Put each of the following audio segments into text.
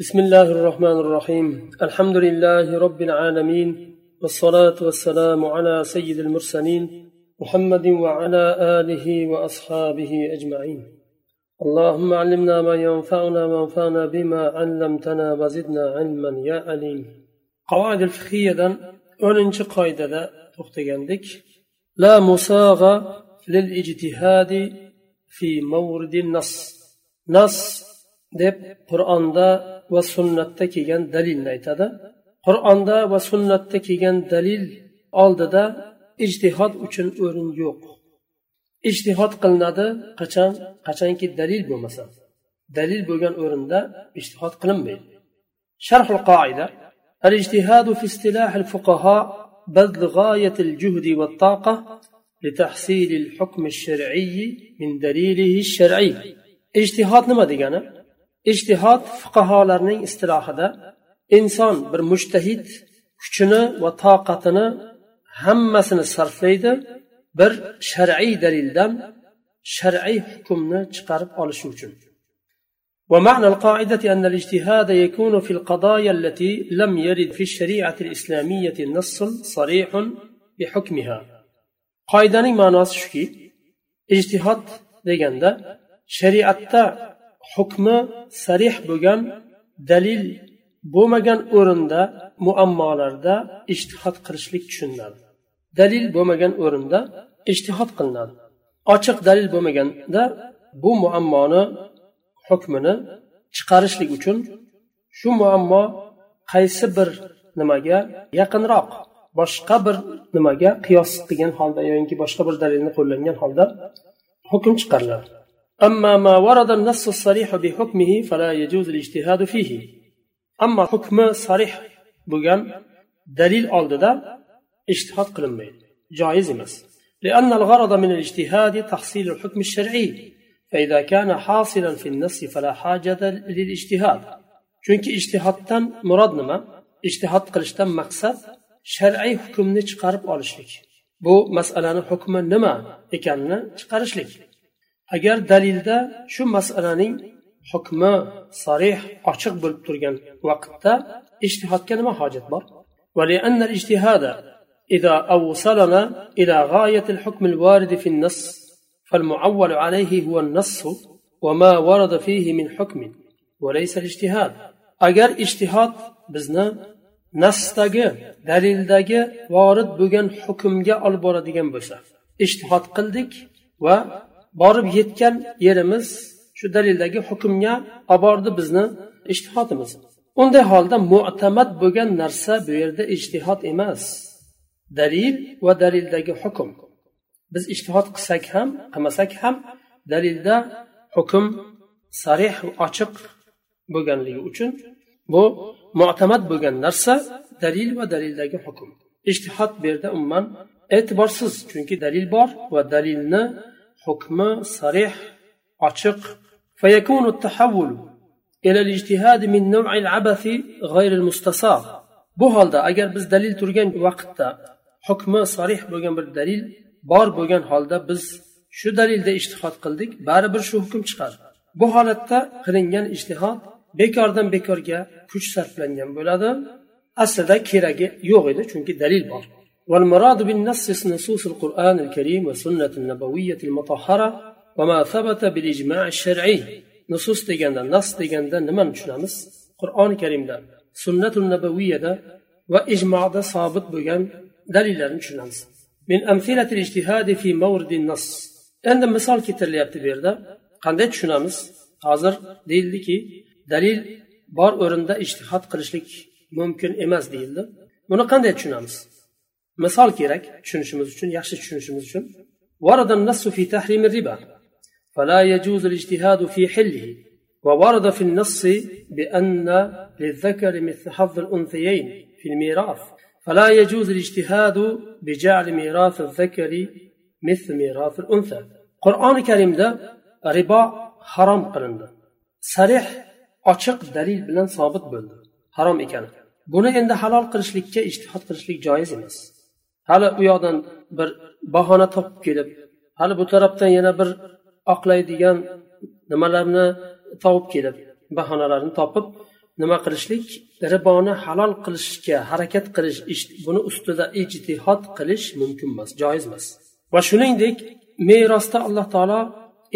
بسم الله الرحمن الرحيم. الحمد لله رب العالمين والصلاة والسلام على سيد المرسلين محمد وعلى آله وأصحابه أجمعين. اللهم علمنا ما ينفعنا وانفعنا بما علمتنا وزدنا علما يا عليم. قواعد الفقهية o'ninchi qoidada to'xtagandik لا مساغة للإجتهاد في مورد النص. نص deb qur'onda va sunnatda kelgan dalilni aytadi qur'onda va sunnatda kelgan dalil oldida ijtihod uchun o'rin yo'q ijtihod qilinadi qachon qachonki dalil bo'lmasa dalil bo'lgan o'rinda ijtihod qilinmaydi شرح القاعدة الاجتهاد في اصطلاح الفقهاء بذل غاية الجهد والطاقة لتحصيل الحكم الشرعي من دليله الشرعي اجتهاد نما دegani ijtihod fuqarolarning istilohida inson bir mushtahid kuchini va toqatini hammasini sarflaydi bir shar'iy dalildan shar'iy hukmni chiqarib olishi uchun ومعنى القاعدة أن الاجتهاد يكون في القضايا التي لم يرد في الشريعة الإسلامية نص صريح بحكمها قاعدة معنى شكي اجتهاد deganda shariatda hukmi sarih bo'lgan dalil bo'lmagan o'rinda muammolarda ishtihod qilishlik tushuniladi. Dalil bo'lmagan o'rinda ishtihod qilinadi. Ochiq dalil bo'lmaganda bu muammoni hukmini chiqarishlik uchun shu muammo qaysi bir nimaga yaqinroq boshqa bir nimaga qiyos qilgan holda yoki boshqa bir dalilni qo'llangan holda hukm chiqariladi. أما ما ورد النص الصريح بحكمه فلا يجوز الاجتهاد فيه أما حكم صريح بغان دليل أولددا اجتهاد قلنمي جائز مس لأن الغرض من الاجتهاد تحصيل الحكم الشرعي فإذا كان حاصلا في النص فلا حاجة للاجتهاد chunki ijtihoddan murod nima ijtihod qilishdan maqsad shar'iy hukmni chiqarib olishlik bu masalani hukmi nima ekanini chiqarishlik agar dalilda shu masalaning hukmi sarih ochiq bo'lib turgan vaqtda ijtihodga nima hojat bor? إذا أوصلنا إلى غاية الحكم الوارد في النص فالمعول عليه هو النص وما ورد فيه من حكم وليس الاجتهاد أجر اجتهاد بزنا نص دليل داجة وارد بجن حكم جاء البرد جنب اجتهاد قلدك و borib yetgan yerimiz shu dalildagi hukmga olib bordi bizni ijtihodimiz unday holda mu'tamad bo'lgan narsa bu yerda ijtihod emas. Dalil va dalildagi hukm. Biz ijtihod qilsak ham qilmasak ham dalilda hukm sarih ochiq bo'lganligi uchun bu mu'tamad bo'lgan narsa dalil va dalildagi hukm. Ijtihod bu yerda umuman e'tiborsiz chunki dalil bor va dalilni hukmi sarih ochiq فيكون التحول إلى الاجتهاد من نوع العبث غير المستصاغ bu holda agar biz dalil turgan vaqtda hukmi sarih bo'lgan bir dalil bor bo'lgan holda biz shu dalilda ishtihod qildik baribir shu hukm chiqadi bu holatda qilingan ishtihod bekordan bekorga kuch sarflangan bo'ladi aslida keragi yo'q edi chunki dalil bor والمراد بالنص نصوص القرآن الكريم والسنة النبوية المطهرة وما ثبت بالإجماع الشرعي نصوص دeganda nas deganda nimani tushunamiz qur'oni karimda sunnatul nabaviyada va ijmoda sobit bo'lgan dalillarni tushunamiz min amsilati ijtihadi fi mawridi nas endi misol keltirilyapti bu yerda qanday tushunamiz hozir deyildiki dalil bor o'rinda ijtihod qilishlik mumkin emas deyildi buni qanday tushunamiz misol kerak tushunishimiz uchun yaxshi tushunishimiz uchun. ورد النص في تحريم الربا فلا يجوز الاجتهاد في حله وورد في النص بأن للذكر مثل حظ الأنثيين في الميراث فلا يجوز الاجتهاد بجعل ميراث الذكر مثل ميراث الأنثى قرآن الكريم ده ربا حرام قلنده صريح ochiq dalil bilan sobit bo'ldi. Harom ekani buni endi halol qilishlikka ishtihod qilishlik joiz emas. Hali u yoqdan bir bahona topib kelib hali bu tarafdan yana bir oqlaydigan nimalarni topib kelib bahonalarni topib nima qilishlik? Riboni halol qilishga harakat qilish buni ustida ijtihod qilish mumkin emas joiz emas. Va shuningdek merosda alloh taolo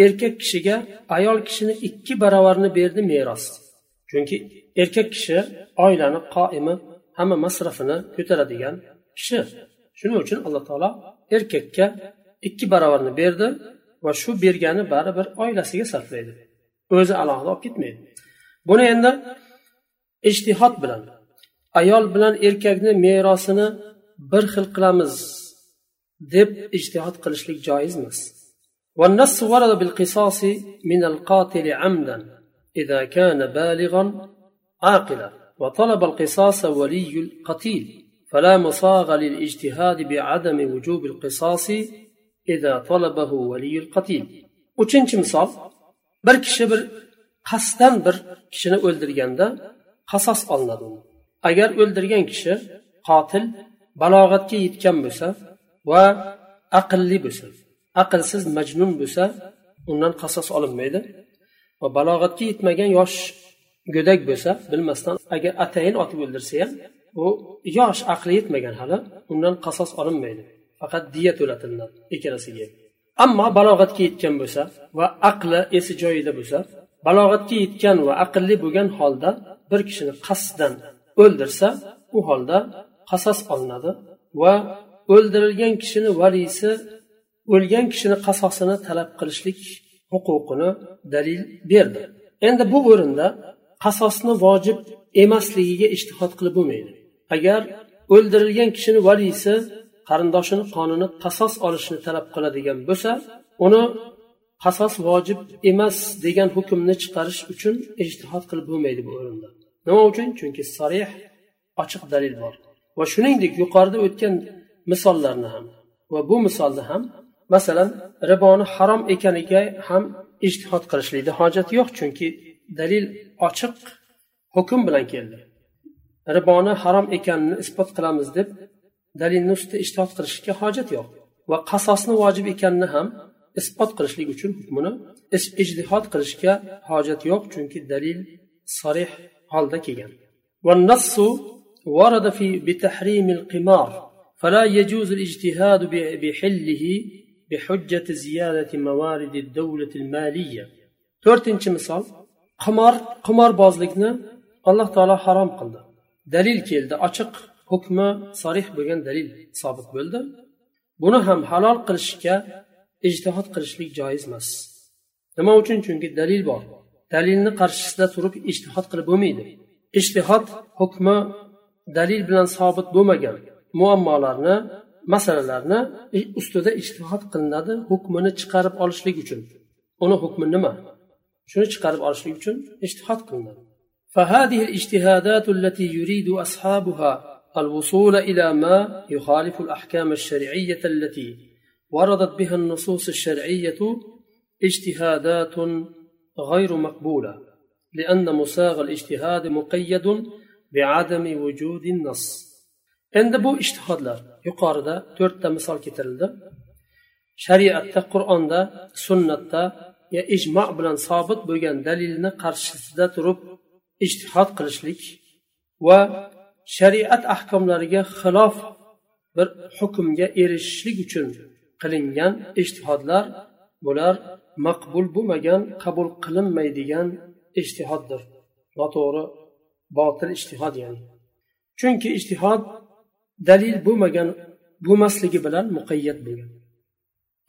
erkak kishiga ayol kishini ikki baravarini berdi meros. Chunki erkak kishi oilani qoimi hamma masrafini ko'taradigan kishi. shuning uchun alloh taolo erkakka ikki barobarini berdi va shu bergani baribir oilasiga sarflaydi o'zi alohida olib ketmaydi buni endi ishtihod bilan ayol bilan erkakni merosini bir xil qilamiz deb ijtihod qilishlik joiz emas والنص ورد بالقصاص من القاتل عمدا إذا كان بالغا عاقلا وطلب القصاص ولي القتيل فلا مصاغ للاجتهاد بعدم وجوب القصاص إذا طلبه ولي القتيل uchinchi misol bir kishi bir qasddan bir kishini o'ldirganda qasos olinadi agar o'ldirgan kishi qotil balog'atga yetgan bo'lsa va aqlli bo'lsa aqlsiz majnun bo'lsa undan qasos olinmaydi va balog'atga yetmagan yosh go'dak bo'lsa bilmasdan agar atayin otib o'ldirsa ham u yosh aqli yetmagan hali undan qasos olinmaydi. Faqat diya to'latilinadi ikkalasiga. Ammo balog'atga yetgan bo'lsa va aqli esi joyida bo'lsa balog'atga yetgan va aqlli bo'lgan holda bir kishini qasddan o'ldirsa u holda qasos olinadi va o'ldirilgan kishini valiysi o'lgan kishini qasosini talab qilishlik huquqini dalil berdi. Endi bu o'rinda qasosni vojib emasligiga ishtihod qilib bo'lmaydi. Agar o'ldirilgan kishini valiysi qarindoshini qonini qasos olishni talab qiladigan bo'lsa uni qasos vojib emas degan hukmni chiqarish uchun ijtihod qilib bo'lmaydi bu o'rinda. Nima uchun? Chunki sarih ochiq dalil bor. Va shuningdek yuqorida o'tgan misollarni ham va bu misolda ham masalan riboni harom ekaniga ham ijtihod qilishlikni hojati yo'q chunki dalil ochiq hukm bilan keldi. riboni harom ekanini isbot qilamiz deb dalilni ustida ijtihod qilishga hojat yo'q va qasosni vojib ekanini ham isbot qilishlik uchun hukmini ijtihod qilishga hojat yo'q chunki dalil sarih holda kelgan والنص ورد في بتحريم القمار فلا يجوز الاجتهاد بحله بحجة زيادة موارد الدولة المالية to'rtinchi misol qimor qimorbozlikni alloh taolo harom qildi Dalil keldi. Ochiq hukmi sarih bo'lgan dalil sobit bo'ldi. Buni ham halol qilishga ijtihod qilishlik joiz emas. Nima uchun? Chunki dalil bor. Dalilni qarshisida turib ijtihod qilib bo'lmaydi. Ijtihod hukmi dalil bilan sobit bo'lmagan muammolarni masalalarni ustida ijtihod qilinadi hukmini chiqarib olishlik uchun. Uni hukmi nima? Shuni chiqarib olishlik uchun ijtihod qilinadi. فهذه الاجتهادات التي يريد أصحابها الوصول إلى ما يخالف الأحكام الشرعية التي وردت بها النصوص الشرعية اجتهادات غير مقبولة لأن مساغ الاجتهاد مقيد بعدم وجود النص. endi bu ishtihodlar yuqorida to'rtta misol keltirildi shariatda qur'onda sunnatda ya ijmo bilan sobit bo'lgan dalilni qarshisida turib ijtihod qilishlik va shariat ahkomlariga xilof bir hukmga erishishlik uchun qilingan ijtihodlar bular maqbul bo'lmagan qabul qilinmaydigan ijtihoddir noto'g'ri botil ijtihod ya'ni. Chunki ijtihod dalil bo'lmagan bo'lmasligi bilan muqayyat bo'lgan.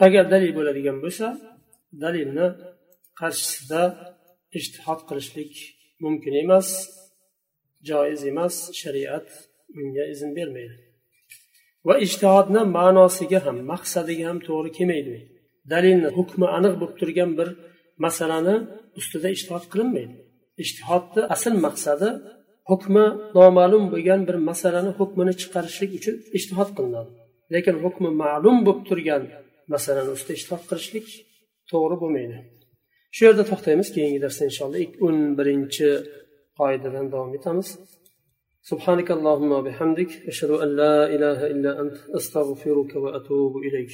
Agar dalil bo'ladigan bo'lsa dalilni qarshisida ijtihod qilishlik mumkin emas joiz emas shariat bunga izn bermaydi. Va ijtihodni ma'nosiga ham maqsadiga ham to'g'ri kelmaydi. Dalilni hukmi aniq bo'lib turgan bir masalani ustida ishtihod qilinmaydi. Ishtihodni asl maqsadi hukmi noma'lum bo'lgan bir masalani hukmini chiqarishlik uchun ishtihod qilinadi. Lekin hukmi ma'lum bo'lib turgan masalani ustida ishtihod qilishlik to'g'ri bo'lmaydi. shu yerda to'xtaymiz keyingi darsda inshaalloh o'n birinchi qoidadan davom etamiz سبحانك اللهم وبحمدك أشهد أن لا إله إلا أنت أستغفرك وأتوب إليك